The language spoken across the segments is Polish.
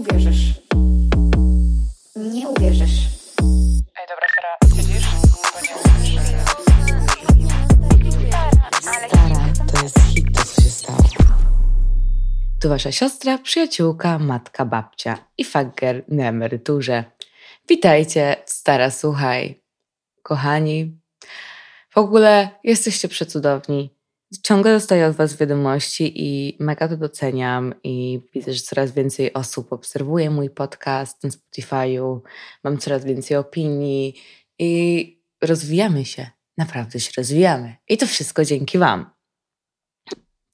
uwierzysz. Nie uwierzysz. Ej, dobra, Sara, nie Stara, to jest hit, to co się stało. Tu wasza siostra, przyjaciółka, matka, babcia i fager na emeryturze. Witajcie, stara, słuchaj. Kochani, w ogóle jesteście przecudowni. Ciągle dostaję od was wiadomości i mega to doceniam i widzę, że coraz więcej osób obserwuje mój podcast na Spotify'u, mam coraz więcej opinii i rozwijamy się. Naprawdę się rozwijamy. I to wszystko dzięki wam.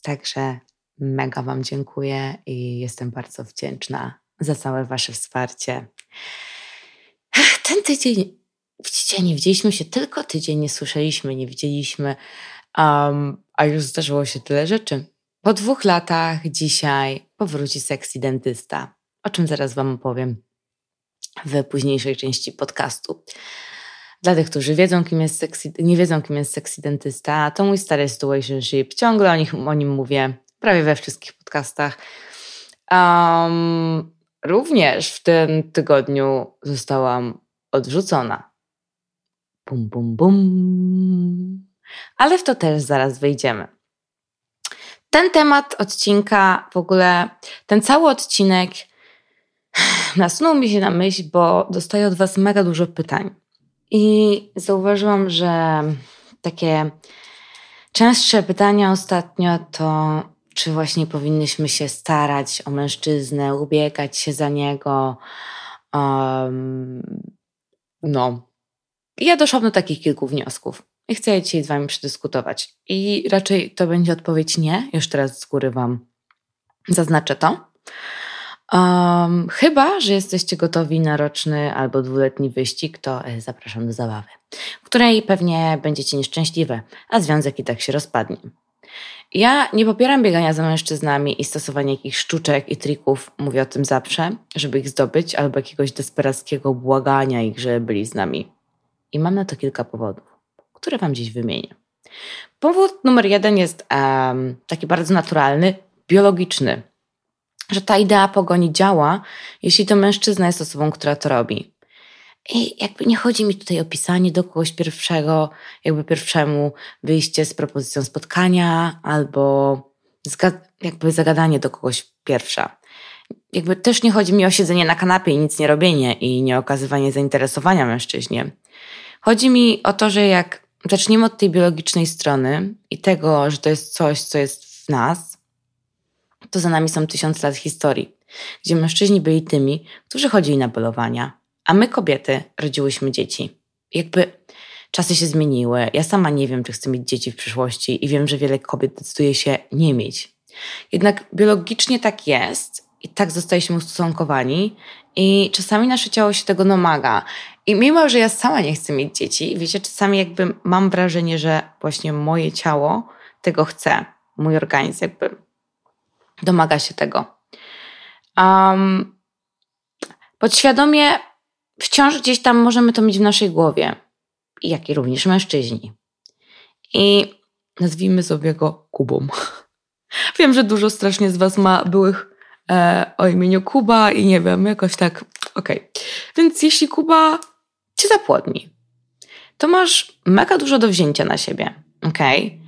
Także mega wam dziękuję i jestem bardzo wdzięczna za całe wasze wsparcie. Ten tydzień, widzicie, nie widzieliśmy się tylko tydzień, nie słyszeliśmy, nie widzieliśmy, um, a już zdarzyło się tyle rzeczy. Po dwóch latach dzisiaj powróci sexy dentysta, o czym zaraz wam opowiem w późniejszej części podcastu. Dla tych, którzy wiedzą, kim jest sexy, nie wiedzą, kim jest sexy dentysta, to mój stary situationship. Ciągle o, nich, o nim mówię, prawie we wszystkich podcastach. Um, również w tym tygodniu zostałam odrzucona. Bum, bum, bum. Ale w to też zaraz wejdziemy. Ten temat odcinka, w ogóle ten cały odcinek nasunął mi się na myśl, bo dostaję od Was mega dużo pytań. I zauważyłam, że takie częstsze pytania ostatnio to, czy właśnie powinnyśmy się starać o mężczyznę, ubiegać się za niego. Um, no. Ja doszłam do takich kilku wniosków i chcę je dzisiaj z Wami przedyskutować. I raczej to będzie odpowiedź nie, już teraz z góry Wam zaznaczę to. Um, chyba, że jesteście gotowi na roczny albo dwuletni wyścig, to e, zapraszam do zabawy, w której pewnie będziecie nieszczęśliwe, a związek i tak się rozpadnie. Ja nie popieram biegania za mężczyznami i stosowania jakichś sztuczek i trików, mówię o tym zawsze, żeby ich zdobyć, albo jakiegoś desperackiego błagania ich, żeby byli z nami. I mam na to kilka powodów, które Wam dziś wymienię. Powód numer jeden jest um, taki bardzo naturalny, biologiczny że ta idea pogoni działa, jeśli to mężczyzna jest osobą, która to robi. I jakby nie chodzi mi tutaj o pisanie do kogoś pierwszego, jakby pierwszemu wyjście z propozycją spotkania albo jakby zagadanie do kogoś pierwsza. Jakby też nie chodzi mi o siedzenie na kanapie i nic nie robienie i nie okazywanie zainteresowania mężczyźnie. Chodzi mi o to, że jak zaczniemy od tej biologicznej strony i tego, że to jest coś, co jest w nas, to za nami są tysiąc lat historii, gdzie mężczyźni byli tymi, którzy chodzili na polowania, a my, kobiety, rodziłyśmy dzieci. Jakby czasy się zmieniły. Ja sama nie wiem, czy chcę mieć dzieci w przyszłości i wiem, że wiele kobiet decyduje się nie mieć. Jednak biologicznie tak jest i tak zostaliśmy ustosunkowani i czasami nasze ciało się tego domaga. I mimo, że ja sama nie chcę mieć dzieci, wiecie, czasami jakby mam wrażenie, że właśnie moje ciało tego chce, mój organizm jakby domaga się tego. Um, podświadomie wciąż gdzieś tam możemy to mieć w naszej głowie, jak i również mężczyźni. I nazwijmy sobie go Kubą. Wiem, że dużo strasznie z Was ma byłych e, o imieniu Kuba i nie wiem, jakoś tak, okej. Okay. Więc jeśli Kuba cię zapłodni, to masz mega dużo do wzięcia na siebie, okej? Okay?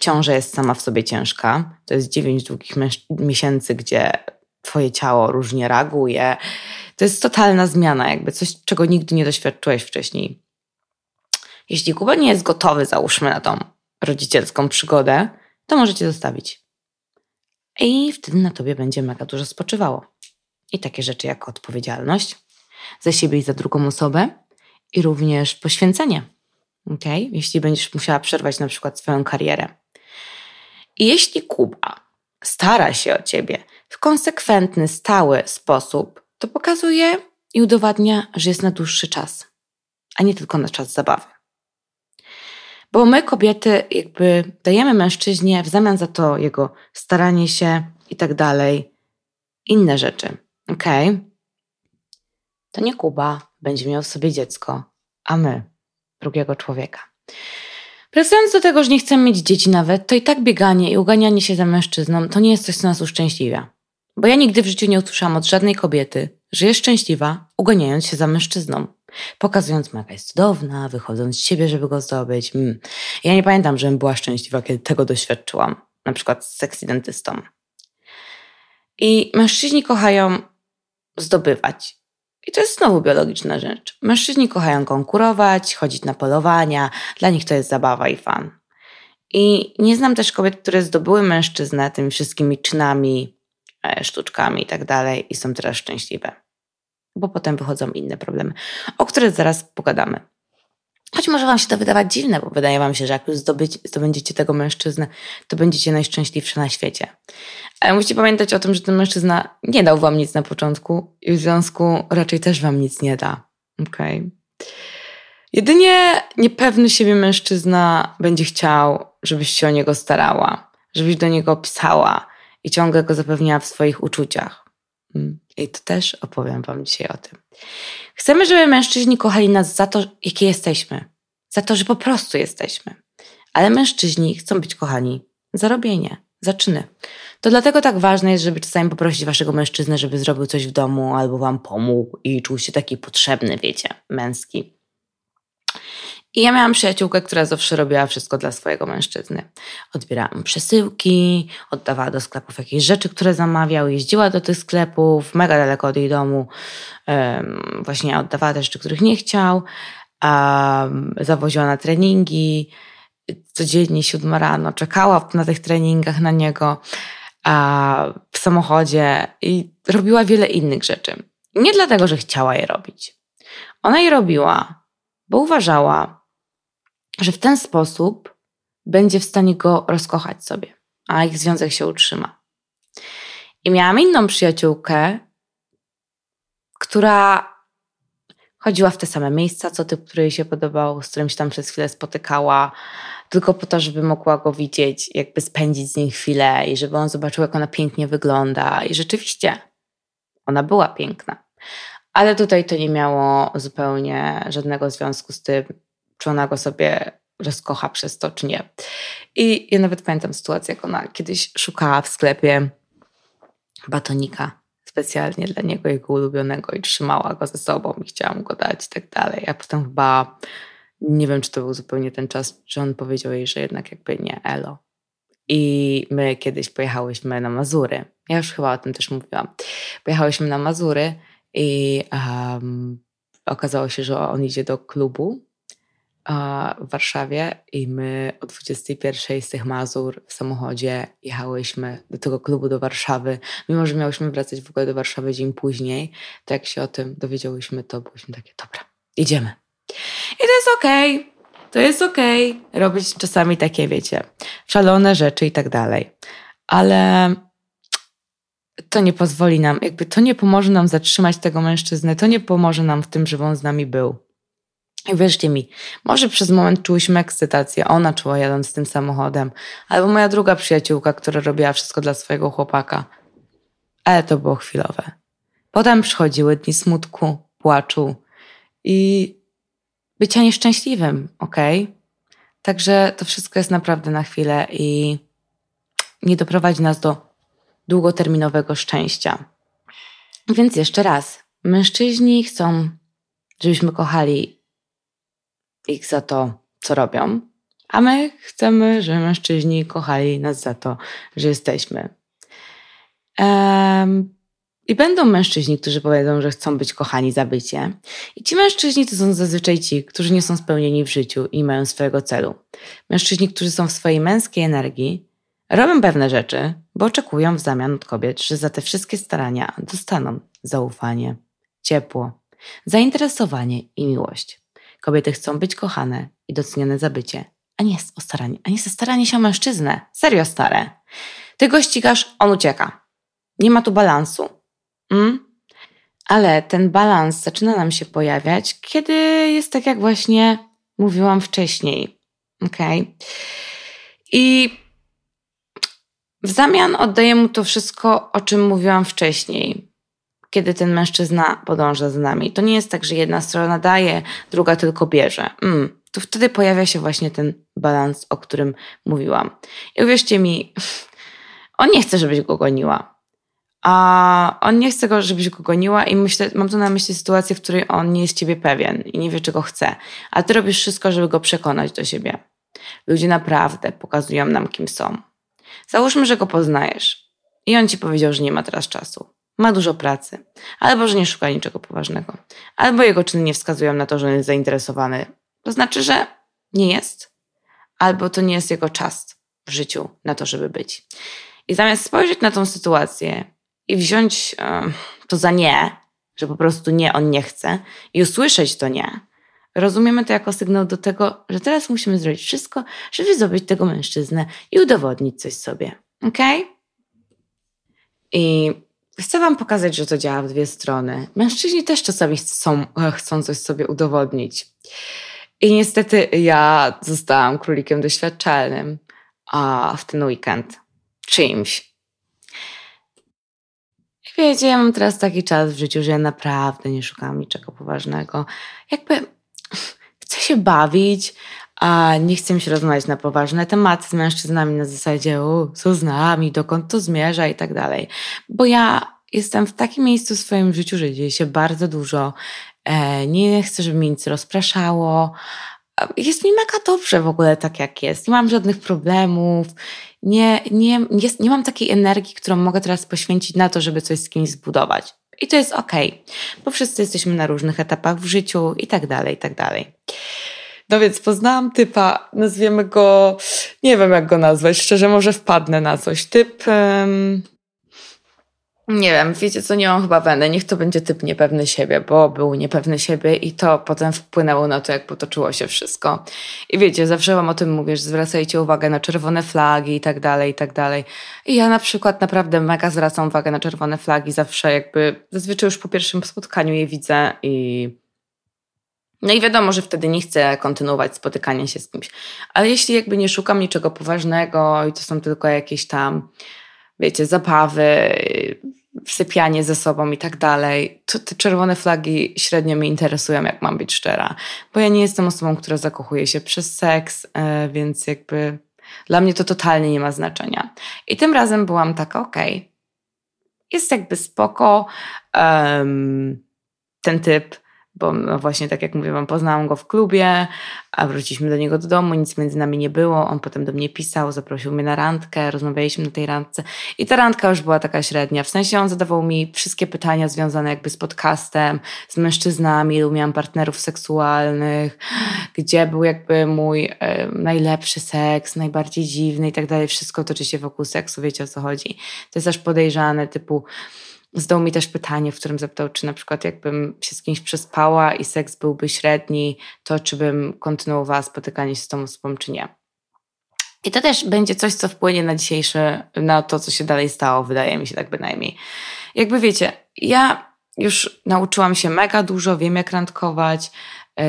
Ciąża jest sama w sobie ciężka. To jest dziewięć długich miesięcy, gdzie twoje ciało różnie reaguje. To jest totalna zmiana, jakby coś, czego nigdy nie doświadczyłeś wcześniej. Jeśli Kuba nie jest gotowy, załóżmy na tą rodzicielską przygodę, to możecie zostawić. I wtedy na tobie będzie mega dużo spoczywało. I takie rzeczy jak odpowiedzialność siebie i za drugą osobę, i również poświęcenie okay? jeśli będziesz musiała przerwać na przykład swoją karierę. I jeśli Kuba stara się o ciebie w konsekwentny, stały sposób, to pokazuje i udowadnia, że jest na dłuższy czas, a nie tylko na czas zabawy. Bo my, kobiety, jakby dajemy mężczyźnie w zamian za to jego staranie się i tak dalej, inne rzeczy. Ok? To nie Kuba będzie miał w sobie dziecko, a my drugiego człowieka. Wracając do tego, że nie chcemy mieć dzieci nawet, to i tak bieganie i uganianie się za mężczyzną to nie jest coś, co nas uszczęśliwia. Bo ja nigdy w życiu nie usłyszałam od żadnej kobiety, że jest szczęśliwa, uganiając się za mężczyzną. Pokazując mu, jaka jest cudowna, wychodząc z siebie, żeby go zdobyć. Mm. Ja nie pamiętam, żebym była szczęśliwa, kiedy tego doświadczyłam. Na przykład z seksidentystą. I mężczyźni kochają zdobywać. I to jest znowu biologiczna rzecz. Mężczyźni kochają konkurować, chodzić na polowania, dla nich to jest zabawa i fan. I nie znam też kobiet, które zdobyły mężczyznę tymi wszystkimi czynami, e, sztuczkami i tak dalej i są teraz szczęśliwe. Bo potem wychodzą inne problemy, o których zaraz pogadamy. Choć może Wam się to wydawać dziwne, bo wydaje Wam się, że jak już zdobyć, zdobędziecie tego mężczyznę, to będziecie najszczęśliwsze na świecie. Ale musicie pamiętać o tym, że ten mężczyzna nie dał Wam nic na początku i w związku raczej też Wam nic nie da. Okay. Jedynie niepewny siebie mężczyzna będzie chciał, żebyś się o niego starała, żebyś do niego pisała i ciągle go zapewniała w swoich uczuciach. Mm. I to też opowiem Wam dzisiaj o tym. Chcemy, żeby mężczyźni kochali nas za to, jakie jesteśmy, za to, że po prostu jesteśmy. Ale mężczyźni chcą być kochani za robienie, za czyny. To dlatego tak ważne jest, żeby czasami poprosić waszego mężczyznę, żeby zrobił coś w domu albo wam pomógł i czuł się taki potrzebny, wiecie, męski. I ja miałam przyjaciółkę, która zawsze robiła wszystko dla swojego mężczyzny. Odbierała mu przesyłki, oddawała do sklepów jakieś rzeczy, które zamawiał, jeździła do tych sklepów, mega daleko od jej domu, um, właśnie oddawała te rzeczy, których nie chciał, um, zawoziła na treningi, codziennie siódma rano, czekała na tych treningach na niego w samochodzie i robiła wiele innych rzeczy. Nie dlatego, że chciała je robić. Ona je robiła, bo uważała, że w ten sposób będzie w stanie go rozkochać sobie, a ich związek się utrzyma. I miałam inną przyjaciółkę, która chodziła w te same miejsca, co typ, który jej się podobał, z którym się tam przez chwilę spotykała, tylko po to, żeby mogła go widzieć, jakby spędzić z nim chwilę i żeby on zobaczył, jak ona pięknie wygląda. I rzeczywiście, ona była piękna. Ale tutaj to nie miało zupełnie żadnego związku z tym, czy ona go sobie rozkocha przez to, czy nie. I ja nawet pamiętam sytuację, jak ona kiedyś szukała w sklepie batonika specjalnie dla niego, jego ulubionego i trzymała go ze sobą i chciała mu go dać i tak dalej. A potem chyba, nie wiem, czy to był zupełnie ten czas, że on powiedział jej, że jednak jakby nie, elo. I my kiedyś pojechałyśmy na Mazury. Ja już chyba o tym też mówiłam. Pojechałyśmy na Mazury i um, okazało się, że on idzie do klubu w Warszawie i my o 21 z tych Mazur w samochodzie jechałyśmy do tego klubu do Warszawy. Mimo, że miałyśmy wracać w ogóle do Warszawy dzień później, to jak się o tym dowiedziałyśmy, to byliśmy takie, dobra, idziemy. I to jest okej, okay. to jest okej okay. robić czasami takie, wiecie, szalone rzeczy i tak dalej. Ale to nie pozwoli nam, jakby to nie pomoże nam zatrzymać tego mężczyznę, to nie pomoże nam w tym, żeby on z nami był. I wierzcie mi, może przez moment czułyśmy ekscytację, ona czuła jadąc tym samochodem, albo moja druga przyjaciółka, która robiła wszystko dla swojego chłopaka. Ale to było chwilowe. Potem przychodziły dni smutku, płaczu i bycia nieszczęśliwym, ok? Także to wszystko jest naprawdę na chwilę i nie doprowadzi nas do długoterminowego szczęścia. Więc jeszcze raz, mężczyźni chcą, żebyśmy kochali ich za to, co robią, a my chcemy, żeby mężczyźni kochali nas za to, że jesteśmy. Um, I będą mężczyźni, którzy powiedzą, że chcą być kochani za bycie. I ci mężczyźni to są zazwyczaj ci, którzy nie są spełnieni w życiu i mają swojego celu. Mężczyźni, którzy są w swojej męskiej energii, robią pewne rzeczy, bo oczekują w zamian od kobiet, że za te wszystkie starania dostaną zaufanie, ciepło, zainteresowanie i miłość. Kobiety chcą być kochane i docenione za bycie, a nie o staranie, a nie za staranie się o mężczyznę. Serio stare. Ty go ścigasz, on ucieka. Nie ma tu balansu. Mm? Ale ten balans zaczyna nam się pojawiać, kiedy jest tak, jak właśnie mówiłam wcześniej. Ok? I w zamian oddaję mu to wszystko, o czym mówiłam wcześniej kiedy ten mężczyzna podąża z nami. To nie jest tak, że jedna strona daje, druga tylko bierze. Mm, to wtedy pojawia się właśnie ten balans, o którym mówiłam. I uwierzcie mi, on nie chce, żebyś go goniła. a on nie chce żebyś go goniła i myślę, mam tu na myśli sytuację, w której on nie jest ciebie pewien i nie wie, czego chce, a ty robisz wszystko, żeby go przekonać do siebie. Ludzie naprawdę pokazują nam, kim są. Załóżmy, że go poznajesz i on ci powiedział, że nie ma teraz czasu. Ma dużo pracy, albo że nie szuka niczego poważnego, albo jego czyny nie wskazują na to, że jest zainteresowany. To znaczy, że nie jest, albo to nie jest jego czas w życiu na to, żeby być. I zamiast spojrzeć na tą sytuację i wziąć to za nie, że po prostu nie, on nie chce, i usłyszeć to nie, rozumiemy to jako sygnał do tego, że teraz musimy zrobić wszystko, żeby zdobyć tego mężczyznę i udowodnić coś sobie. Ok? I chcę Wam pokazać, że to działa w dwie strony. Mężczyźni też czasami chcą, chcą coś sobie udowodnić. I niestety ja zostałam królikiem doświadczalnym a w ten weekend czymś. Wiecie, ja mam teraz taki czas w życiu, że ja naprawdę nie szukam niczego poważnego. Jakby chcę się bawić, a nie chcę się rozmawiać na poważne tematy z mężczyznami na zasadzie, o, co z nami, dokąd to zmierza i tak dalej. Bo ja jestem w takim miejscu w swoim życiu, że dzieje się bardzo dużo. E, nie chcę, żeby mnie nic rozpraszało. Jest mi mega dobrze w ogóle tak, jak jest. Nie mam żadnych problemów. Nie, nie, nie, nie mam takiej energii, którą mogę teraz poświęcić na to, żeby coś z kimś zbudować. I to jest okej, okay, bo wszyscy jesteśmy na różnych etapach w życiu i tak dalej, i tak dalej. No więc poznałam typa, nazwiemy go, nie wiem jak go nazwać, szczerze może wpadnę na coś. Typ, um, nie wiem, wiecie co, nie mam chyba weny, niech to będzie typ niepewny siebie, bo był niepewny siebie i to potem wpłynęło na to, jak potoczyło się wszystko. I wiecie, zawsze wam o tym mówię, że zwracajcie uwagę na czerwone flagi i tak dalej, i tak dalej. I ja na przykład naprawdę mega zwracam uwagę na czerwone flagi, zawsze jakby, zazwyczaj już po pierwszym spotkaniu je widzę i no i wiadomo, że wtedy nie chcę kontynuować spotykania się z kimś. Ale jeśli jakby nie szukam niczego poważnego i to są tylko jakieś tam, wiecie, zabawy, wsypianie ze sobą i tak dalej, to te czerwone flagi średnio mnie interesują, jak mam być szczera. Bo ja nie jestem osobą, która zakochuje się przez seks, e, więc jakby dla mnie to totalnie nie ma znaczenia. I tym razem byłam taka, okej, okay, jest jakby spoko. Um, ten typ bo no właśnie tak jak mówię wam, poznałam go w klubie, a wróciliśmy do niego do domu, nic między nami nie było, on potem do mnie pisał, zaprosił mnie na randkę, rozmawialiśmy na tej randce. I ta randka już była taka średnia, w sensie on zadawał mi wszystkie pytania związane jakby z podcastem, z mężczyznami, ilu miałam partnerów seksualnych, gdzie był jakby mój e, najlepszy seks, najbardziej dziwny i tak dalej, wszystko toczy się wokół seksu, wiecie o co chodzi. To jest aż podejrzane, typu Zdał mi też pytanie, w którym zapytał, czy na przykład jakbym się z kimś przespała i seks byłby średni, to czy bym kontynuowała spotykanie się z tą osobą, czy nie. I to też będzie coś, co wpłynie na dzisiejsze, na to, co się dalej stało, wydaje mi się tak bynajmniej. Jakby wiecie, ja już nauczyłam się mega dużo, wiem jak randkować, yy,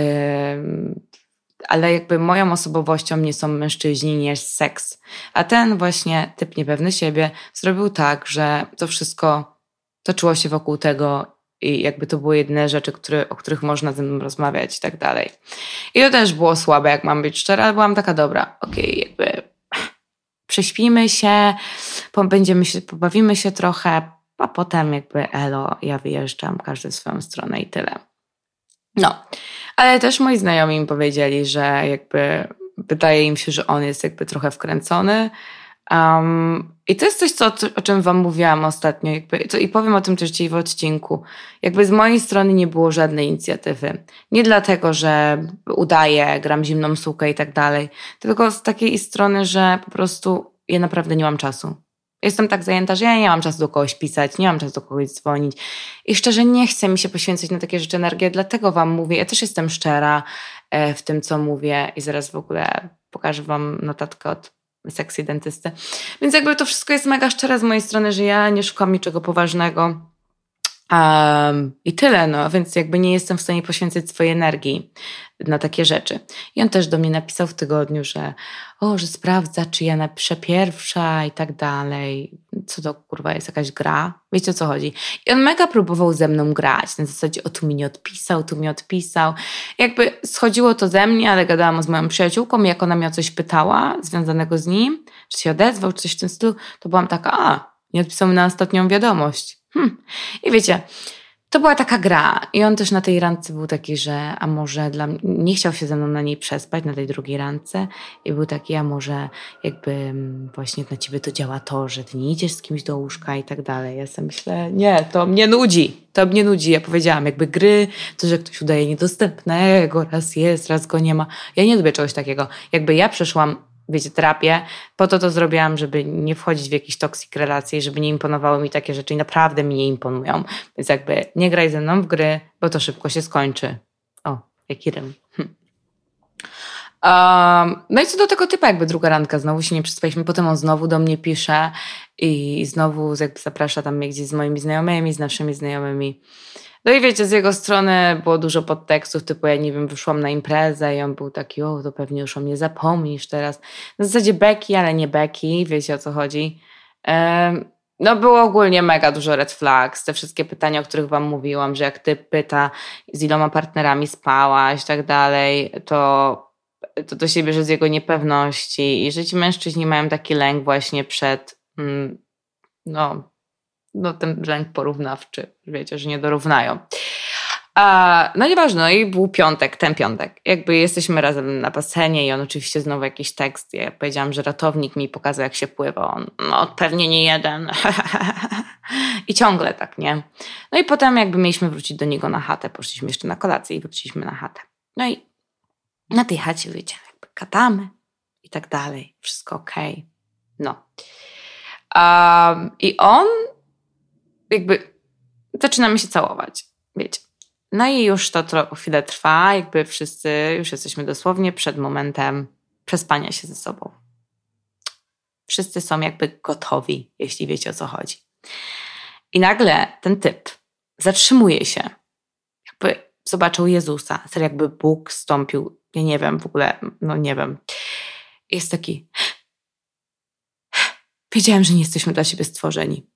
ale jakby moją osobowością nie są mężczyźni, nie jest seks. A ten właśnie typ niepewny siebie zrobił tak, że to wszystko toczyło się wokół tego i jakby to były jedyne rzeczy, które, o których można ze mną rozmawiać i tak dalej. I to też było słabe, jak mam być szczera, ale byłam taka dobra, okej, okay, jakby prześpimy się, będziemy się, pobawimy się trochę, a potem jakby elo, ja wyjeżdżam, każdy w swoją stronę i tyle. No, ale też moi znajomi mi powiedzieli, że jakby wydaje im się, że on jest jakby trochę wkręcony, Um, I to jest coś, co, o czym Wam mówiłam ostatnio, jakby, i powiem o tym też dzisiaj w odcinku. Jakby z mojej strony nie było żadnej inicjatywy. Nie dlatego, że udaję, gram zimną sukę i tak dalej, tylko z takiej strony, że po prostu ja naprawdę nie mam czasu. Jestem tak zajęta, że ja nie mam czasu do kogoś pisać, nie mam czasu do kogoś dzwonić. I szczerze nie chcę mi się poświęcać na takie rzeczy energię, dlatego Wam mówię, ja też jestem szczera e, w tym, co mówię i zaraz w ogóle pokażę Wam notatkę od seksy dentysty. Więc jakby to wszystko jest mega szczere z mojej strony, że ja nie szukam niczego poważnego. Um, I tyle, no, więc jakby nie jestem w stanie poświęcić swojej energii na takie rzeczy. I on też do mnie napisał w tygodniu, że o, że sprawdza, czy ja napiszę pierwsza i tak dalej. Co to kurwa jest jakaś gra? Wiecie o co chodzi? I on mega próbował ze mną grać. Na zasadzie, o tu mi nie odpisał, tu mi odpisał. Jakby schodziło to ze mnie, ale gadałam z moją przyjaciółką, jak ona mnie o coś pytała związanego z nim, czy się odezwał, czy coś w tym stylu, to byłam taka, a, Nie odpisał mi na ostatnią wiadomość. Hm. I wiecie, to była taka gra. I on też na tej randce był taki, że a może dla mnie, nie chciał się ze mną na niej przespać, na tej drugiej randce. I był taki, a może jakby właśnie na ciebie to działa to, że ty nie idziesz z kimś do łóżka i tak dalej. Ja sobie myślę, nie, to mnie nudzi. To mnie nudzi. Ja powiedziałam, jakby gry, to, że ktoś udaje niedostępnego, raz jest, raz go nie ma. Ja nie lubię czegoś takiego. Jakby ja przeszłam wiecie, terapię. Po to to zrobiłam, żeby nie wchodzić w jakieś toksik relacje, żeby nie imponowały mi takie rzeczy i naprawdę mi nie imponują. Więc jakby nie graj ze mną w gry, bo to szybko się skończy. O, jaki rym. Um, no i co do tego typa, jakby druga randka, znowu się nie przespaliśmy, potem on znowu do mnie pisze i znowu jakby zaprasza tam mnie gdzieś z moimi znajomymi, z naszymi znajomymi. No i wiecie, z jego strony było dużo podtekstów, typu ja nie wiem, wyszłam na imprezę i on był taki, o, to pewnie już o mnie zapomnisz teraz. Na zasadzie beki, ale nie beki, wiecie o co chodzi. No było ogólnie mega dużo red flags, te wszystkie pytania, o których wam mówiłam, że jak ty pyta, z iloma partnerami spałaś i tak dalej, to to, to się bierze z jego niepewności i że ci mężczyźni mają taki lęk właśnie przed mm, no, no ten lęk porównawczy, wiecie, że nie dorównają. A, no nieważne, no i był piątek, ten piątek. Jakby jesteśmy razem na basenie i on oczywiście znowu jakiś tekst. Ja powiedziałam, że ratownik mi pokazał, jak się pływa. On, no pewnie nie jeden. I ciągle tak, nie? No i potem jakby mieliśmy wrócić do niego na chatę. Poszliśmy jeszcze na kolację i wróciliśmy na chatę. No i na tej chacie, wiecie, jakby katamy i tak dalej. Wszystko okej. Okay. No. Um, I on jakby zaczynamy się całować, wiecie. No i już to tro- chwilę trwa, jakby wszyscy już jesteśmy dosłownie przed momentem przespania się ze sobą. Wszyscy są jakby gotowi, jeśli wiecie o co chodzi. I nagle ten typ zatrzymuje się, jakby zobaczył Jezusa, tak jakby Bóg stąpił, ja nie wiem w ogóle, no nie wiem. Jest taki. Wiedziałem, że nie jesteśmy dla siebie stworzeni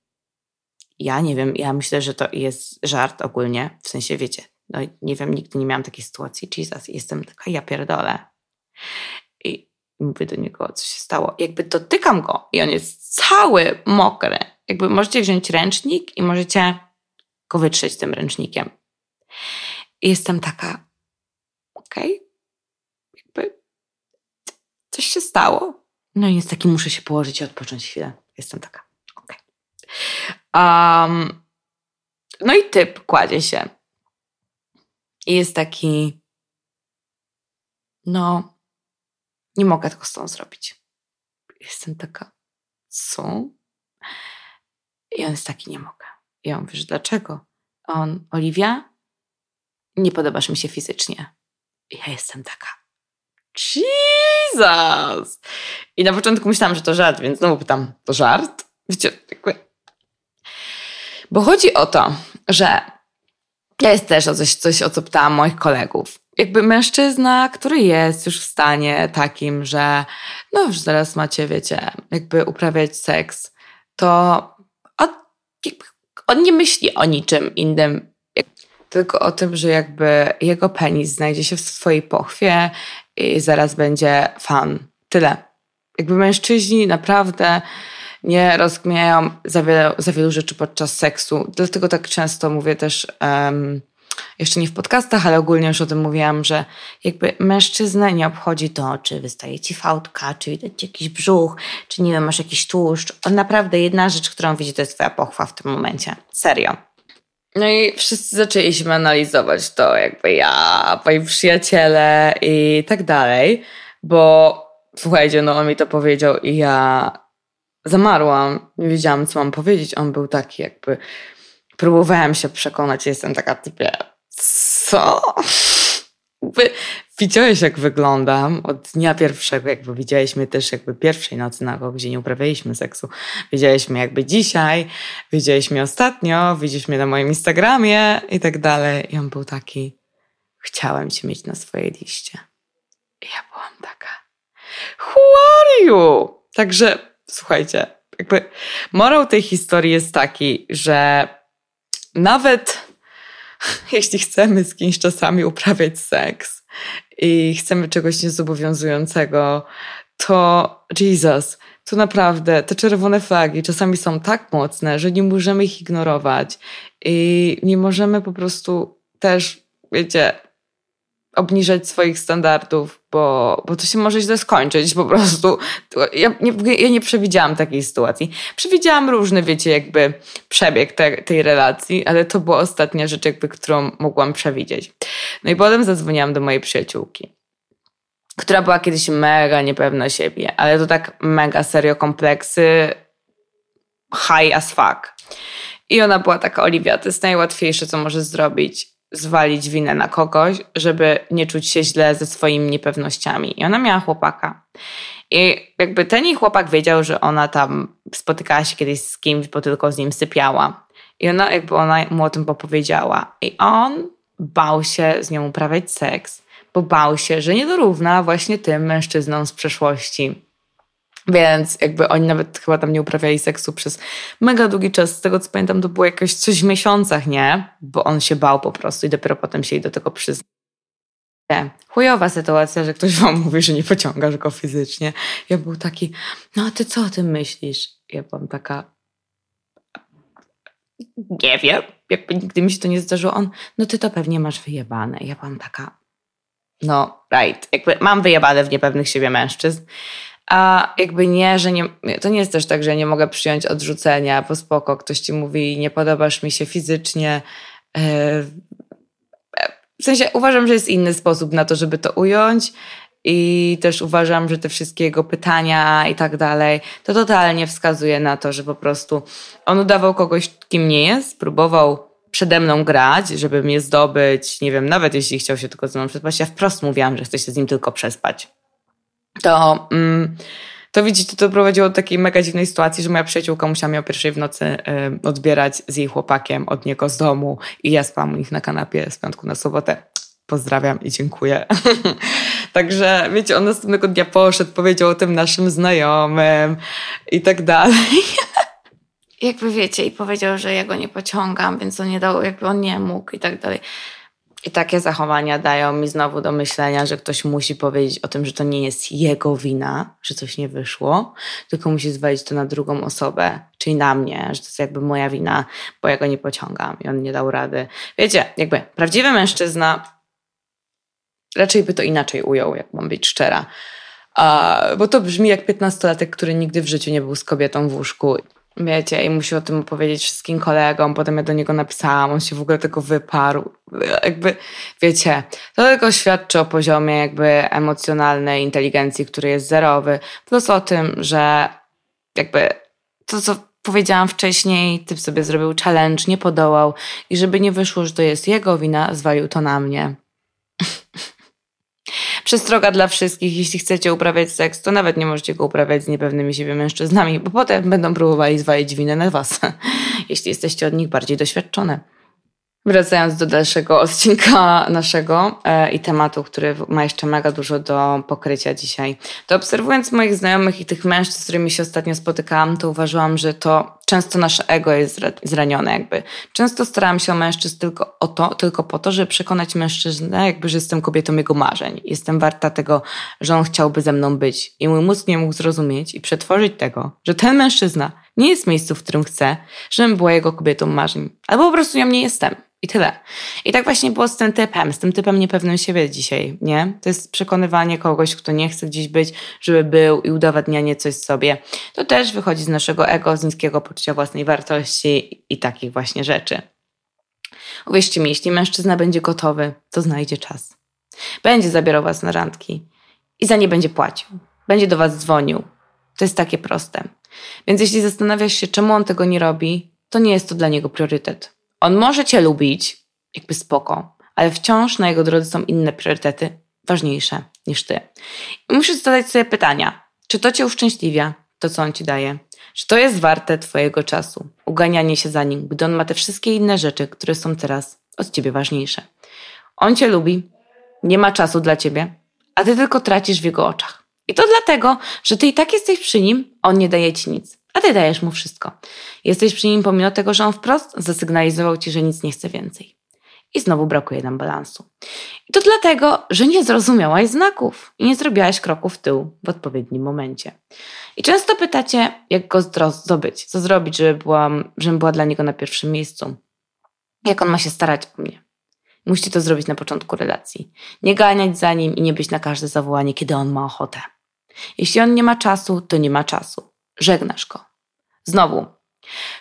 ja nie wiem, ja myślę, że to jest żart ogólnie, w sensie wiecie, no nie wiem, nigdy nie miałam takiej sytuacji, Jesus, jestem taka, ja pierdolę. I mówię do niego, co się stało. Jakby dotykam go i on jest cały mokry. Jakby możecie wziąć ręcznik i możecie go wytrzeć tym ręcznikiem. I jestem taka, okej, okay. jakby coś się stało. No i jest taki, muszę się położyć i odpocząć chwilę. Jestem taka. Um, no i typ kładzie się. I jest taki, no, nie mogę tego z tą zrobić. Jestem taka, co? I on jest taki, nie mogę. I mówię, że dlaczego? On, Oliwia, nie podobasz mi się fizycznie. I ja jestem taka, Jesus! I na początku myślałam, że to żart, więc znowu pytam, to żart? Wiecie, jakby bo chodzi o to, że ja jest też o coś, coś, o co pytałam moich kolegów. Jakby mężczyzna, który jest już w stanie takim, że no już zaraz macie, wiecie, jakby uprawiać seks, to on, on nie myśli o niczym innym, tylko o tym, że jakby jego penis znajdzie się w swojej pochwie i zaraz będzie fan. Tyle. Jakby mężczyźni naprawdę nie rozkmijają za, wiele, za wielu rzeczy podczas seksu. Dlatego tak często mówię też, um, jeszcze nie w podcastach, ale ogólnie już o tym mówiłam, że jakby mężczyznę nie obchodzi to, czy wystaje ci fałdka, czy widać ci jakiś brzuch, czy nie wiem, masz jakiś tłuszcz. On naprawdę jedna rzecz, którą widzi, to jest twoja pochwa w tym momencie. Serio. No i wszyscy zaczęliśmy analizować to, jakby ja, moi przyjaciele i tak dalej, bo słuchajcie, no on mi to powiedział i ja zamarłam, nie wiedziałam, co mam powiedzieć. On był taki, jakby próbowałem się przekonać, jestem taka typie, co? Widziałeś, jak wyglądam od dnia pierwszego, jakby widzieliśmy też jakby pierwszej nocy na go, gdzie nie uprawialiśmy seksu. Widzieliśmy jakby dzisiaj, widzieliśmy ostatnio, widzieliśmy na moim Instagramie i tak dalej. I on był taki, chciałem cię mieć na swojej liście. I ja byłam taka, who are you? Także słuchajcie, jakby morał tej historii jest taki, że nawet jeśli chcemy z kimś czasami uprawiać seks i chcemy czegoś niezobowiązującego, to Jesus, to naprawdę te czerwone flagi czasami są tak mocne, że nie możemy ich ignorować i nie możemy po prostu też, wiecie, obniżać swoich standardów, bo, bo to się może źle skończyć po prostu. Ja nie, ja nie przewidziałam takiej sytuacji. Przewidziałam różny, wiecie, jakby przebieg te, tej relacji, ale to była ostatnia rzecz, jakby, którą mogłam przewidzieć. No i potem zadzwoniłam do mojej przyjaciółki, która była kiedyś mega niepewna siebie, ale to tak mega serio kompleksy high as fuck. I ona była taka, Oliwia, to jest najłatwiejsze, co możesz zrobić zwalić winę na kogoś, żeby nie czuć się źle ze swoimi niepewnościami. I ona miała chłopaka. I jakby ten jej chłopak wiedział, że ona tam spotykała się kiedyś z kimś, bo tylko z nim sypiała. I ona jakby ona mu o tym opowiedziała. I on bał się z nią uprawiać seks, bo bał się, że nie dorówna właśnie tym mężczyznom z przeszłości. Więc jakby oni nawet chyba tam nie uprawiali seksu przez mega długi czas. Z tego co pamiętam, to było jakoś coś w miesiącach, nie? Bo on się bał po prostu i dopiero potem się jej do tego przyznał. Chujowa sytuacja, że ktoś wam mówi, że nie pociągasz go fizycznie. Ja był taki, no ty co o tym myślisz? Ja byłam taka, nie wiem, jakby nigdy mi się to nie zdarzyło. On, no ty to pewnie masz wyjebane. Ja byłam taka, no right, jakby mam wyjebane w niepewnych siebie mężczyzn. A jakby nie, że nie, to nie jest też tak, że nie mogę przyjąć odrzucenia, bo spoko, ktoś ci mówi, nie podobasz mi się fizycznie. E, w sensie uważam, że jest inny sposób na to, żeby to ująć. I też uważam, że te wszystkie jego pytania i tak dalej, to totalnie wskazuje na to, że po prostu on udawał kogoś, kim nie jest, próbował przede mną grać, żeby mnie zdobyć, nie wiem, nawet jeśli chciał się tylko ze mną przespać, ja wprost mówiłam, że chcę się z nim tylko przespać to, mm, to widzicie, to prowadziło do takiej mega dziwnej sytuacji, że moja przyjaciółka musiała mnie o pierwszej w nocy y, odbierać z jej chłopakiem od niego z domu i ja spałam u nich na kanapie z piątku na sobotę. Pozdrawiam i dziękuję. Także wiecie, on następnego dnia poszedł, powiedział o tym naszym znajomym i tak dalej. jakby wiecie, i powiedział, że ja go nie pociągam, więc on nie dał, jakby on nie mógł i tak dalej. I takie zachowania dają mi znowu do myślenia, że ktoś musi powiedzieć o tym, że to nie jest jego wina, że coś nie wyszło, tylko musi zwalić to na drugą osobę, czyli na mnie, że to jest jakby moja wina, bo ja go nie pociągam i on nie dał rady. Wiecie, jakby prawdziwy mężczyzna raczej by to inaczej ujął, jak mam być szczera. bo to brzmi jak piętnastolatek, który nigdy w życiu nie był z kobietą w łóżku wiecie, i musi o tym opowiedzieć wszystkim kolegom, potem ja do niego napisałam, on się w ogóle tego wyparł. Jakby, wiecie, to tylko świadczy o poziomie jakby emocjonalnej inteligencji, który jest zerowy, plus o tym, że jakby to, co powiedziałam wcześniej, typ sobie zrobił challenge, nie podołał i żeby nie wyszło, że to jest jego wina, zwalił to na mnie. Przestroga dla wszystkich, jeśli chcecie uprawiać seks, to nawet nie możecie go uprawiać z niepewnymi siebie mężczyznami, bo potem będą próbowali zwalić winę na was, jeśli jesteście od nich bardziej doświadczone. Wracając do dalszego odcinka naszego e, i tematu, który ma jeszcze mega dużo do pokrycia dzisiaj, to obserwując moich znajomych i tych mężczyzn, z którymi się ostatnio spotykałam, to uważałam, że to często nasze ego jest zranione jakby. Często starałam się o mężczyzn tylko o to, tylko po to, żeby przekonać mężczyznę jakby, że jestem kobietą jego marzeń. Jestem warta tego, że on chciałby ze mną być. I mój mózg nie mógł zrozumieć i przetworzyć tego, że ten mężczyzna nie jest miejscu, w którym chce, żebym była jego kobietą marzeń. Albo po prostu ja nie jestem. I tyle. I tak właśnie było z tym typem, z tym typem niepewnym siebie dzisiaj, nie? To jest przekonywanie kogoś, kto nie chce gdzieś być, żeby był i udowadnianie coś sobie. To też wychodzi z naszego ego, z niskiego poczucia własnej wartości i takich właśnie rzeczy. Uwierzcie mi, jeśli mężczyzna będzie gotowy, to znajdzie czas. Będzie zabierał was na randki i za nie będzie płacił. Będzie do was dzwonił. To jest takie proste. Więc jeśli zastanawiasz się, czemu on tego nie robi, to nie jest to dla niego priorytet. On może cię lubić, jakby spoko, ale wciąż na jego drodze są inne priorytety, ważniejsze niż ty. I musisz zadać sobie pytania, czy to cię uszczęśliwia, to co on ci daje? Czy to jest warte twojego czasu, uganianie się za nim, gdy on ma te wszystkie inne rzeczy, które są teraz od ciebie ważniejsze? On cię lubi, nie ma czasu dla ciebie, a ty tylko tracisz w jego oczach. I to dlatego, że ty i tak jesteś przy nim, on nie daje ci nic a ty dajesz mu wszystko. Jesteś przy nim pomimo tego, że on wprost zasygnalizował ci, że nic nie chce więcej. i znowu brakuje nam balansu. I to dlatego, że nie zrozumiałaś znaków i nie zrobiłaś kroku w tył w odpowiednim momencie. I często pytacie, jak go zdobyć, co zrobić, żeby byłam, żebym była dla niego na pierwszym miejscu. Jak on ma się starać o mnie. Musicie to zrobić na początku relacji. Nie ganiać za nim i nie być na każde zawołanie, kiedy on ma ochotę. Jeśli on nie ma czasu, to nie ma czasu. Żegnasz go. Znowu,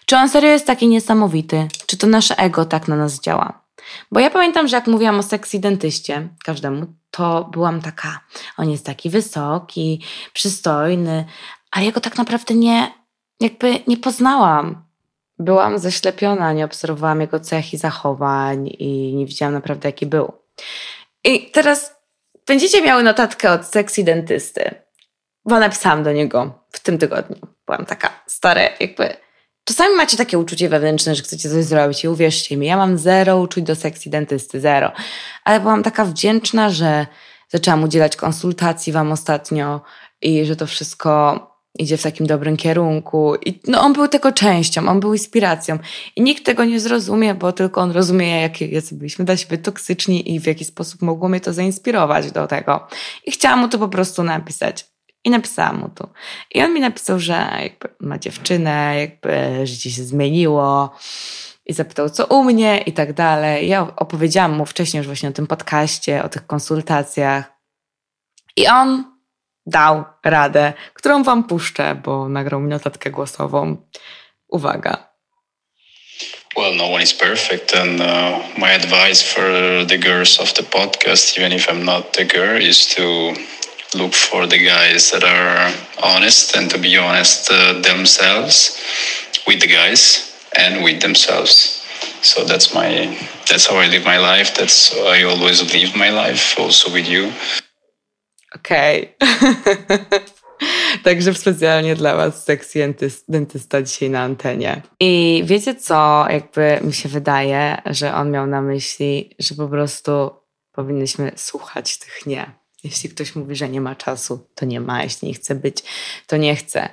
czy on serio jest taki niesamowity? Czy to nasze ego tak na nas działa? Bo ja pamiętam, że jak mówiłam o seksy dentyście każdemu, to byłam taka, on jest taki wysoki, przystojny, ale jego tak naprawdę nie, jakby nie poznałam. Byłam zaślepiona, nie obserwowałam jego cech i zachowań i nie widziałam naprawdę, jaki był. I teraz będziecie miały notatkę od seksy dentysty, bo napisałam do niego w tym tygodniu. Byłam taka stara, jakby Czasami macie takie uczucie wewnętrzne, że chcecie coś zrobić i uwierzcie mi, ja mam zero uczuć do sekcji dentysty, zero. Ale byłam taka wdzięczna, że zaczęłam udzielać konsultacji wam ostatnio i że to wszystko idzie w takim dobrym kierunku. I no, on był tego częścią, on był inspiracją. I nikt tego nie zrozumie, bo tylko on rozumie, jakie jacy byliśmy dla siebie toksyczni i w jaki sposób mogło mnie to zainspirować do tego. I chciałam mu to po prostu napisać. I napisałam mu to. I on mi napisał, że ma dziewczynę, jakby życie się zmieniło i zapytał, co u mnie i tak dalej. Ja opowiedziałam mu wcześniej już właśnie o tym podcaście, o tych konsultacjach. I on dał radę, którą wam puszczę, bo nagrał mi notatkę głosową. Uwaga. Well, no one is perfect, and uh, my advice for the girls of the podcast, even if I'm not the girl, is to look for the guys that are honest and to be honest uh, themselves with the guys and with themselves so that's my that's how i live my life that's how i always live my life also with you okay. Także specjalnie dla Was sekcji dentysta dzisiaj na antenie. I wiecie co, jakby mi się wydaje, że on miał na myśli, że po prostu powinnyśmy słuchać tych nie. Jeśli ktoś mówi, że nie ma czasu, to nie ma. Jeśli nie chce być, to nie chce.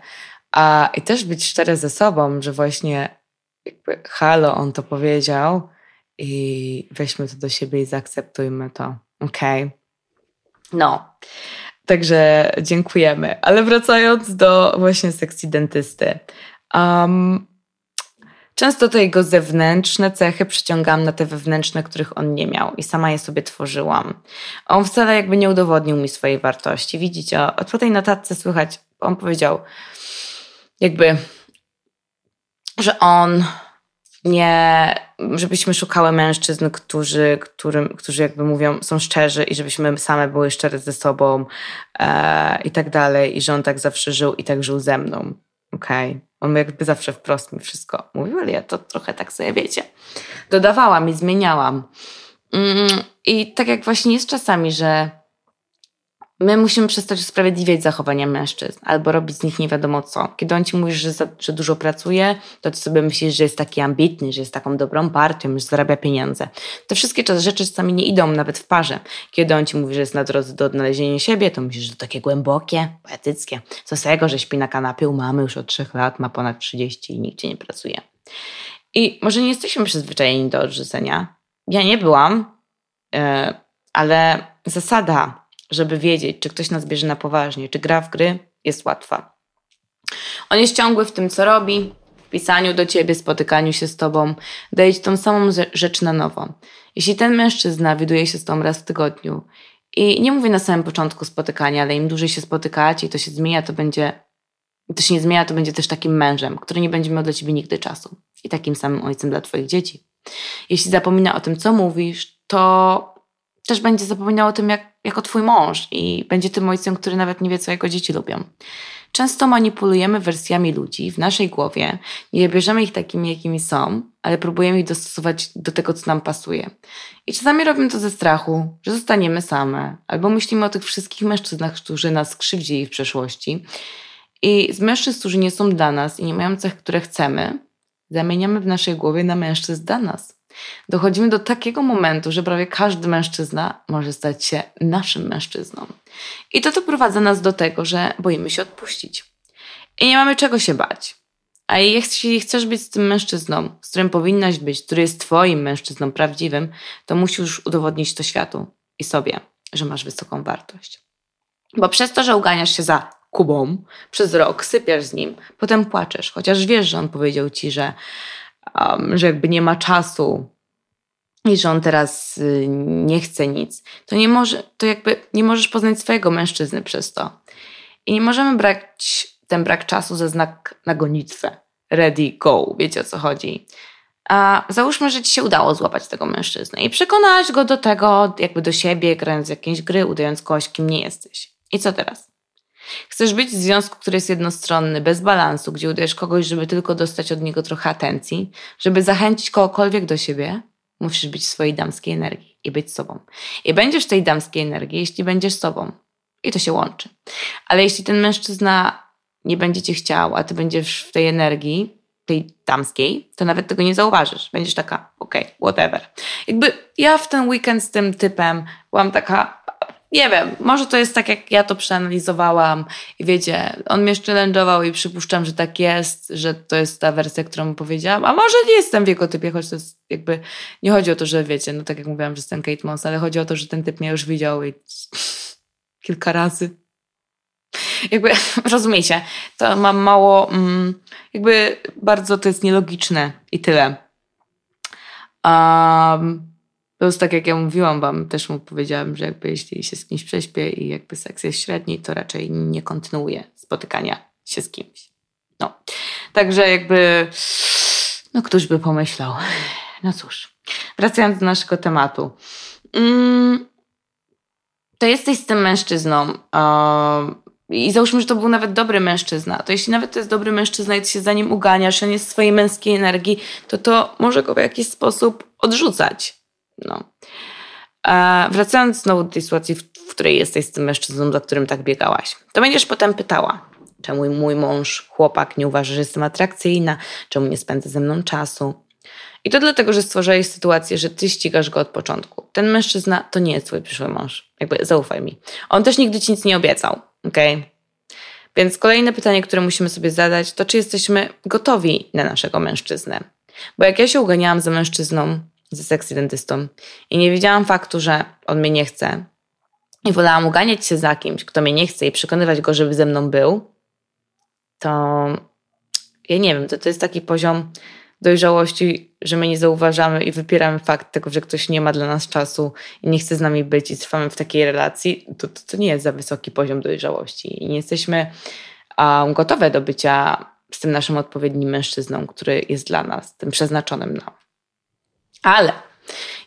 A, I też być szczery ze sobą, że właśnie jakby halo, on to powiedział i weźmy to do siebie i zaakceptujmy to. Okej. Okay. No. Także dziękujemy. Ale wracając do właśnie sekcji dentysty. Um, Często te jego zewnętrzne cechy przyciągam na te wewnętrzne, których on nie miał i sama je sobie tworzyłam. On wcale jakby nie udowodnił mi swojej wartości. Widzicie, od tej notatce słychać, on powiedział jakby, że on nie, żebyśmy szukały mężczyzn, którzy, którym, którzy jakby mówią, są szczerzy i żebyśmy same były szczere ze sobą e, i tak dalej i że on tak zawsze żył i tak żył ze mną. Okej. Okay. On jakby zawsze wprost mi wszystko mówił, ale ja to trochę tak sobie, wiecie, dodawałam i zmieniałam. Mm, I tak jak właśnie jest czasami, że my musimy przestać usprawiedliwiać zachowania mężczyzn albo robić z nich nie wiadomo co. Kiedy on ci mówi, że, za, że dużo pracuje, to ty sobie myślisz, że jest taki ambitny, że jest taką dobrą partią, że zarabia pieniądze. Te wszystkie rzeczy czasami nie idą nawet w parze. Kiedy on ci mówi, że jest na drodze do odnalezienia siebie, to myślisz, że to takie głębokie, poetyckie. Co z tego, że śpi na kanapie u mamy już od trzech lat, ma ponad 30 i nigdzie nie pracuje. I może nie jesteśmy przyzwyczajeni do odrzucenia. Ja nie byłam, yy, ale zasada żeby wiedzieć, czy ktoś nas bierze na poważnie, czy gra w gry, jest łatwa. On jest ciągły w tym, co robi, w pisaniu do ciebie, spotykaniu się z tobą, daje ci tą samą rzecz na nowo. Jeśli ten mężczyzna widuje się z tobą raz w tygodniu i nie mówię na samym początku spotykania, ale im dłużej się spotykacie i to się zmienia, to będzie, to się nie zmienia, to będzie też takim mężem, który nie będzie miał dla ciebie nigdy czasu i takim samym ojcem dla twoich dzieci. Jeśli zapomina o tym, co mówisz, to też będzie zapominał o tym, jak, jako twój mąż i będzie tym ojcem, który nawet nie wie, co jego dzieci lubią. Często manipulujemy wersjami ludzi w naszej głowie, nie bierzemy ich takimi, jakimi są, ale próbujemy ich dostosować do tego, co nam pasuje. I czasami robimy to ze strachu, że zostaniemy same, albo myślimy o tych wszystkich mężczyznach, którzy nas skrzywdzili w przeszłości. I z mężczyzn, którzy nie są dla nas i nie mają cech, które chcemy, zamieniamy w naszej głowie na mężczyzn dla nas. Dochodzimy do takiego momentu, że prawie każdy mężczyzna może stać się naszym mężczyzną. I to doprowadza nas do tego, że boimy się odpuścić. I nie mamy czego się bać. A jeśli chcesz być z tym mężczyzną, z którym powinnaś być, który jest twoim mężczyzną prawdziwym, to musisz udowodnić to światu i sobie, że masz wysoką wartość. Bo przez to, że uganiasz się za Kubą przez rok, sypiasz z nim, potem płaczesz, chociaż wiesz, że on powiedział ci, że, um, że jakby nie ma czasu i że on teraz y, nie chce nic, to nie może, to jakby nie możesz poznać swojego mężczyzny przez to. I nie możemy brać ten brak czasu za znak na gonitwę. Ready, go, wiecie o co chodzi. A załóżmy, że ci się udało złapać tego mężczyznę i przekonać go do tego, jakby do siebie, grając jakieś gry, udając kogoś, kim nie jesteś. I co teraz? Chcesz być w związku, który jest jednostronny, bez balansu, gdzie udajesz kogoś, żeby tylko dostać od niego trochę atencji, żeby zachęcić kogokolwiek do siebie, musisz być w swojej damskiej energii i być sobą. I będziesz tej damskiej energii, jeśli będziesz sobą. I to się łączy. Ale jeśli ten mężczyzna nie będzie cię chciał, a ty będziesz w tej energii, tej damskiej, to nawet tego nie zauważysz. Będziesz taka, okej, okay, whatever. Jakby ja w ten weekend z tym typem byłam taka, nie wiem, może to jest tak, jak ja to przeanalizowałam i wiecie, on mnie challenge'ował i przypuszczam, że tak jest, że to jest ta wersja, którą powiedziałam, a może nie jestem w jego typie, choć to jest jakby, nie chodzi o to, że wiecie, no tak jak mówiłam, że jestem Kate Moss, ale chodzi o to, że ten typ mnie już widział i kilka razy. Jakby, rozumiecie, to mam mało, mm, jakby bardzo to jest nielogiczne i tyle. Um, to jest tak, jak ja mówiłam wam, też mu powiedziałam, że jakby jeśli się z kimś prześpię i jakby seks jest średni, to raczej nie kontynuuję spotykania się z kimś. No. Także jakby, no któż by pomyślał. No cóż, wracając do naszego tematu. Mm, to jesteś z tym mężczyzną i załóżmy, że to był nawet dobry mężczyzna, to jeśli nawet to jest dobry mężczyzna i ty się za nim uganiasz, on jest swojej męskiej energii, to to może go w jakiś sposób odrzucać. No. A wracając znowu do tej sytuacji, w, w której jesteś z tym mężczyzną, za którym tak biegałaś, to będziesz potem pytała, czemu mój mąż, chłopak nie uważa, że jestem atrakcyjna, czemu nie spędza ze mną czasu. I to dlatego, że stworzyłeś sytuację, że ty ścigasz go od początku. Ten mężczyzna to nie jest twój przyszły mąż. Jakby zaufaj mi. On też nigdy ci nic nie obiecał, okej? Okay? Więc kolejne pytanie, które musimy sobie zadać, to czy jesteśmy gotowi na naszego mężczyznę. Bo jak ja się uganiałam za mężczyzną, ze seksidentystą i nie wiedziałam faktu, że on mnie nie chce. I wolałam uganiać się za kimś, kto mnie nie chce i przekonywać go, żeby ze mną był, to ja nie wiem, to, to jest taki poziom dojrzałości, że my nie zauważamy i wypieramy fakt tego, że ktoś nie ma dla nas czasu i nie chce z nami być i trwamy w takiej relacji, to, to, to nie jest za wysoki poziom dojrzałości. I nie jesteśmy um, gotowe do bycia z tym naszym odpowiednim mężczyzną, który jest dla nas, tym przeznaczonym nam. Ale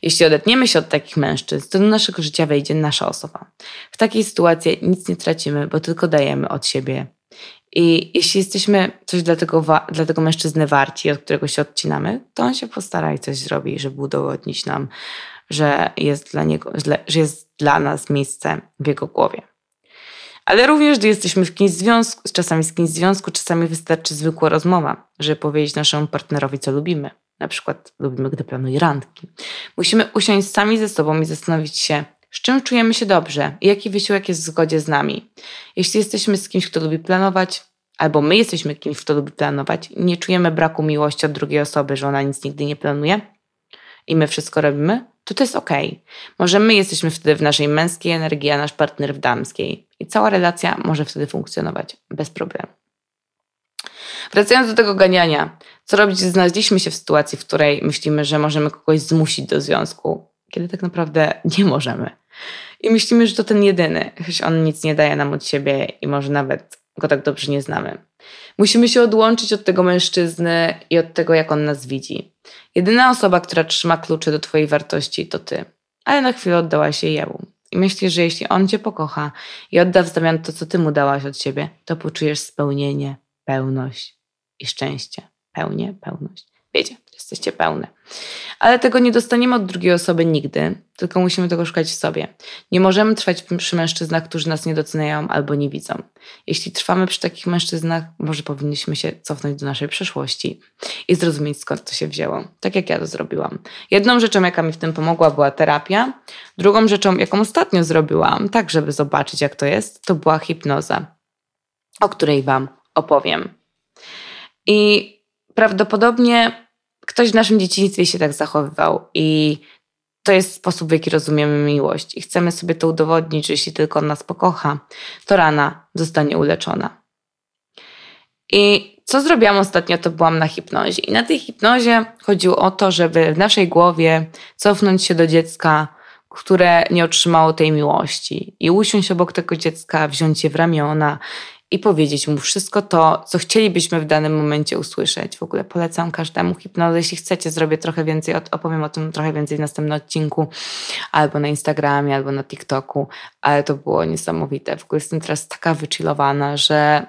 jeśli odetniemy się od takich mężczyzn, to do naszego życia wejdzie nasza osoba. W takiej sytuacji nic nie tracimy, bo tylko dajemy od siebie. I jeśli jesteśmy coś dla tego, dla tego mężczyzny warci, od którego się odcinamy, to on się postara i coś zrobi, żeby udowodnić nam, że jest dla niego, że jest dla nas miejsce w jego głowie. Ale również, gdy jesteśmy w kimś związku, czasami z kimś związku, czasami wystarczy zwykła rozmowa, żeby powiedzieć naszemu partnerowi, co lubimy. Na przykład lubimy, gdy planuje randki. Musimy usiąść sami ze sobą i zastanowić się, z czym czujemy się dobrze i jaki wysiłek jest w zgodzie z nami. Jeśli jesteśmy z kimś, kto lubi planować, albo my jesteśmy kimś, kto lubi planować nie czujemy braku miłości od drugiej osoby, że ona nic nigdy nie planuje i my wszystko robimy, to to jest ok. Może my jesteśmy wtedy w naszej męskiej energii, a nasz partner w damskiej. I cała relacja może wtedy funkcjonować bez problemu. Wracając do tego ganiania, co robić, znaleźliśmy się w sytuacji, w której myślimy, że możemy kogoś zmusić do związku, kiedy tak naprawdę nie możemy. I myślimy, że to ten jedyny, choć on nic nie daje nam od siebie i może nawet go tak dobrze nie znamy. Musimy się odłączyć od tego mężczyzny i od tego, jak on nas widzi. Jedyna osoba, która trzyma klucze do Twojej wartości, to Ty. Ale na chwilę oddałaś się jemu. I myślisz, że jeśli on Cię pokocha i odda w zamian to, co Ty mu dałaś od siebie, to poczujesz spełnienie, pełność i szczęście. Pełnię, pełność. Wiecie, jesteście pełne. Ale tego nie dostaniemy od drugiej osoby nigdy, tylko musimy tego szukać w sobie. Nie możemy trwać przy mężczyznach, którzy nas nie doceniają albo nie widzą. Jeśli trwamy przy takich mężczyznach, może powinniśmy się cofnąć do naszej przeszłości i zrozumieć, skąd to się wzięło. Tak jak ja to zrobiłam. Jedną rzeczą, jaka mi w tym pomogła, była terapia. Drugą rzeczą, jaką ostatnio zrobiłam, tak żeby zobaczyć, jak to jest, to była hipnoza, o której Wam opowiem. I prawdopodobnie ktoś w naszym dzieciństwie się tak zachowywał i to jest sposób, w jaki rozumiemy miłość i chcemy sobie to udowodnić, że jeśli tylko on nas pokocha, to rana zostanie uleczona. I co zrobiłam ostatnio, to byłam na hipnozie. I na tej hipnozie chodziło o to, żeby w naszej głowie cofnąć się do dziecka, które nie otrzymało tej miłości i usiąść obok tego dziecka, wziąć je w ramiona i powiedzieć mu wszystko to, co chcielibyśmy w danym momencie usłyszeć. W ogóle polecam każdemu hipnozę. Jeśli chcecie, zrobię trochę więcej, opowiem o tym trochę więcej w następnym odcinku, albo na Instagramie, albo na TikToku, ale to było niesamowite. W ogóle jestem teraz taka wychillowana, że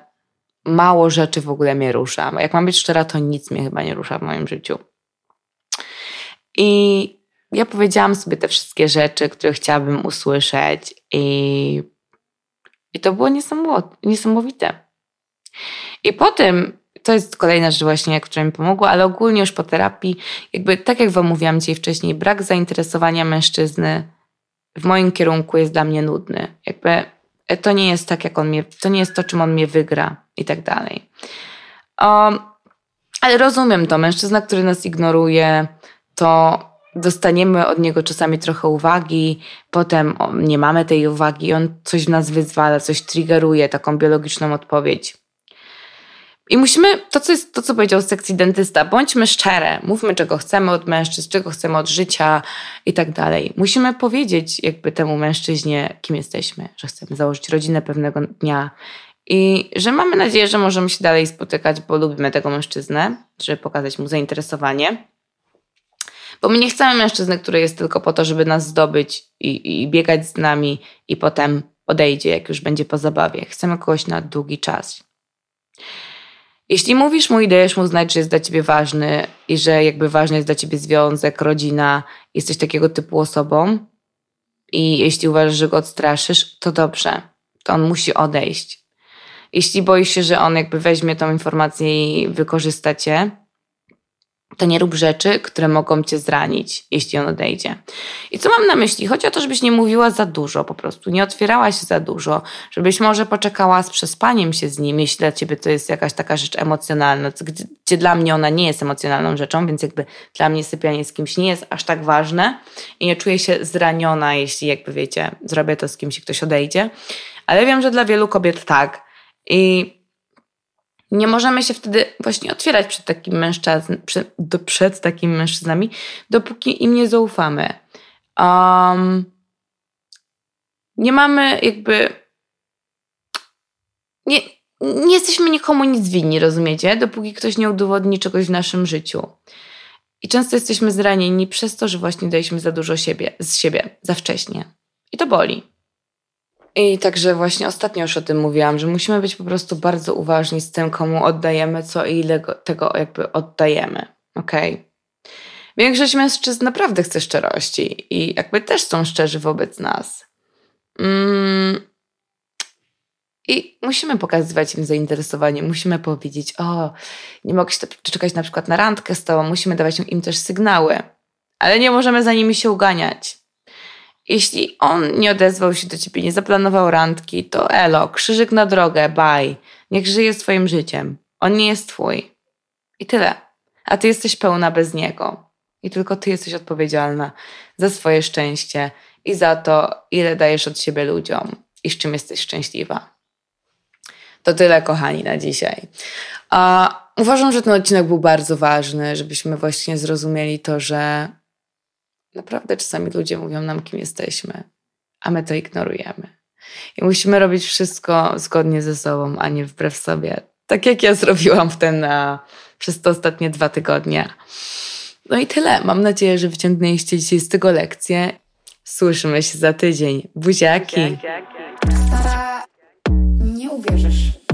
mało rzeczy w ogóle mnie rusza. Jak mam być szczera, to nic mnie chyba nie rusza w moim życiu. I ja powiedziałam sobie te wszystkie rzeczy, które chciałabym usłyszeć i i to było niesamowite. I potem, to jest kolejna rzecz właśnie, która mi pomogła, ale ogólnie już po terapii, jakby tak jak wam mówiłam dzisiaj wcześniej, brak zainteresowania mężczyzny w moim kierunku jest dla mnie nudny. Jakby to nie jest tak, jak on mnie, to nie jest to, czym on mnie wygra i tak dalej. Um, ale rozumiem to, mężczyzna, który nas ignoruje, to dostaniemy od niego czasami trochę uwagi, potem nie mamy tej uwagi, on coś w nas wyzwala, coś triggeruje, taką biologiczną odpowiedź. I musimy, to co, jest, to co powiedział sekcji dentysta, bądźmy szczere, mówmy czego chcemy od mężczyzn, czego chcemy od życia i tak dalej. Musimy powiedzieć jakby temu mężczyźnie, kim jesteśmy, że chcemy założyć rodzinę pewnego dnia i że mamy nadzieję, że możemy się dalej spotykać, bo lubimy tego mężczyznę, żeby pokazać mu zainteresowanie. Bo my nie chcemy mężczyzny, który jest tylko po to, żeby nas zdobyć i, i biegać z nami i potem odejdzie, jak już będzie po zabawie. Chcemy kogoś na długi czas. Jeśli mówisz mu i dajesz mu znać, że jest dla ciebie ważny i że jakby ważny jest dla ciebie związek, rodzina, jesteś takiego typu osobą i jeśli uważasz, że go odstraszysz, to dobrze, to on musi odejść. Jeśli boisz się, że on jakby weźmie tą informację i wykorzysta cię, to nie rób rzeczy, które mogą cię zranić, jeśli on odejdzie. I co mam na myśli? Chodzi o to, żebyś nie mówiła za dużo po prostu, nie otwierała się za dużo, żebyś może poczekała z przespaniem się z nim, jeśli dla ciebie to jest jakaś taka rzecz emocjonalna, gdzie, dla mnie ona nie jest emocjonalną rzeczą, więc jakby dla mnie sypianie z kimś nie jest aż tak ważne i nie czuję się zraniona, jeśli jakby wiecie, zrobię to z kimś i ktoś odejdzie. Ale wiem, że dla wielu kobiet tak. I nie możemy się wtedy właśnie otwierać przed takim mężczyzn, przed, przed takimi mężczyznami, dopóki im nie zaufamy. Um, nie mamy jakby. Nie, nie jesteśmy nikomu nic winni, rozumiecie? Dopóki ktoś nie udowodni czegoś w naszym życiu. I często jesteśmy zranieni przez to, że właśnie daliśmy za dużo siebie, z siebie za wcześnie. I to boli. I także właśnie ostatnio już o tym mówiłam, że musimy być po prostu bardzo uważni z tym, komu oddajemy co i ile tego jakby oddajemy. Okej? Okay? Większość mężczyzn naprawdę chce szczerości i jakby też są szczerzy wobec nas. Mm. I musimy pokazywać im zainteresowanie, musimy powiedzieć, o, nie mogę się czekać na przykład na randkę z tobą, musimy dawać im też sygnały, ale nie możemy za nimi się uganiać. Jeśli on nie odezwał się do ciebie, nie zaplanował randki, to elo, krzyżyk na drogę, bye. Niech żyje swoim życiem. On nie jest twój. I tyle. A ty jesteś pełna bez niego. I tylko ty jesteś odpowiedzialna za swoje szczęście i za to, ile dajesz od siebie ludziom i z czym jesteś szczęśliwa. To tyle, kochani, na dzisiaj. A uważam, że ten odcinek był bardzo ważny, żebyśmy właśnie zrozumieli to, że Naprawdę czasami ludzie mówią nam, kim jesteśmy, a my to ignorujemy. I musimy robić wszystko zgodnie ze sobą, a nie wbrew sobie. Tak jak ja zrobiłam w ten, przez te ostatnie dwa tygodnie. No i tyle. Mam nadzieję, że wyciągnęliście dzisiaj z tego lekcję. Słyszymy się za tydzień. Buziaki. Nie uwierzysz.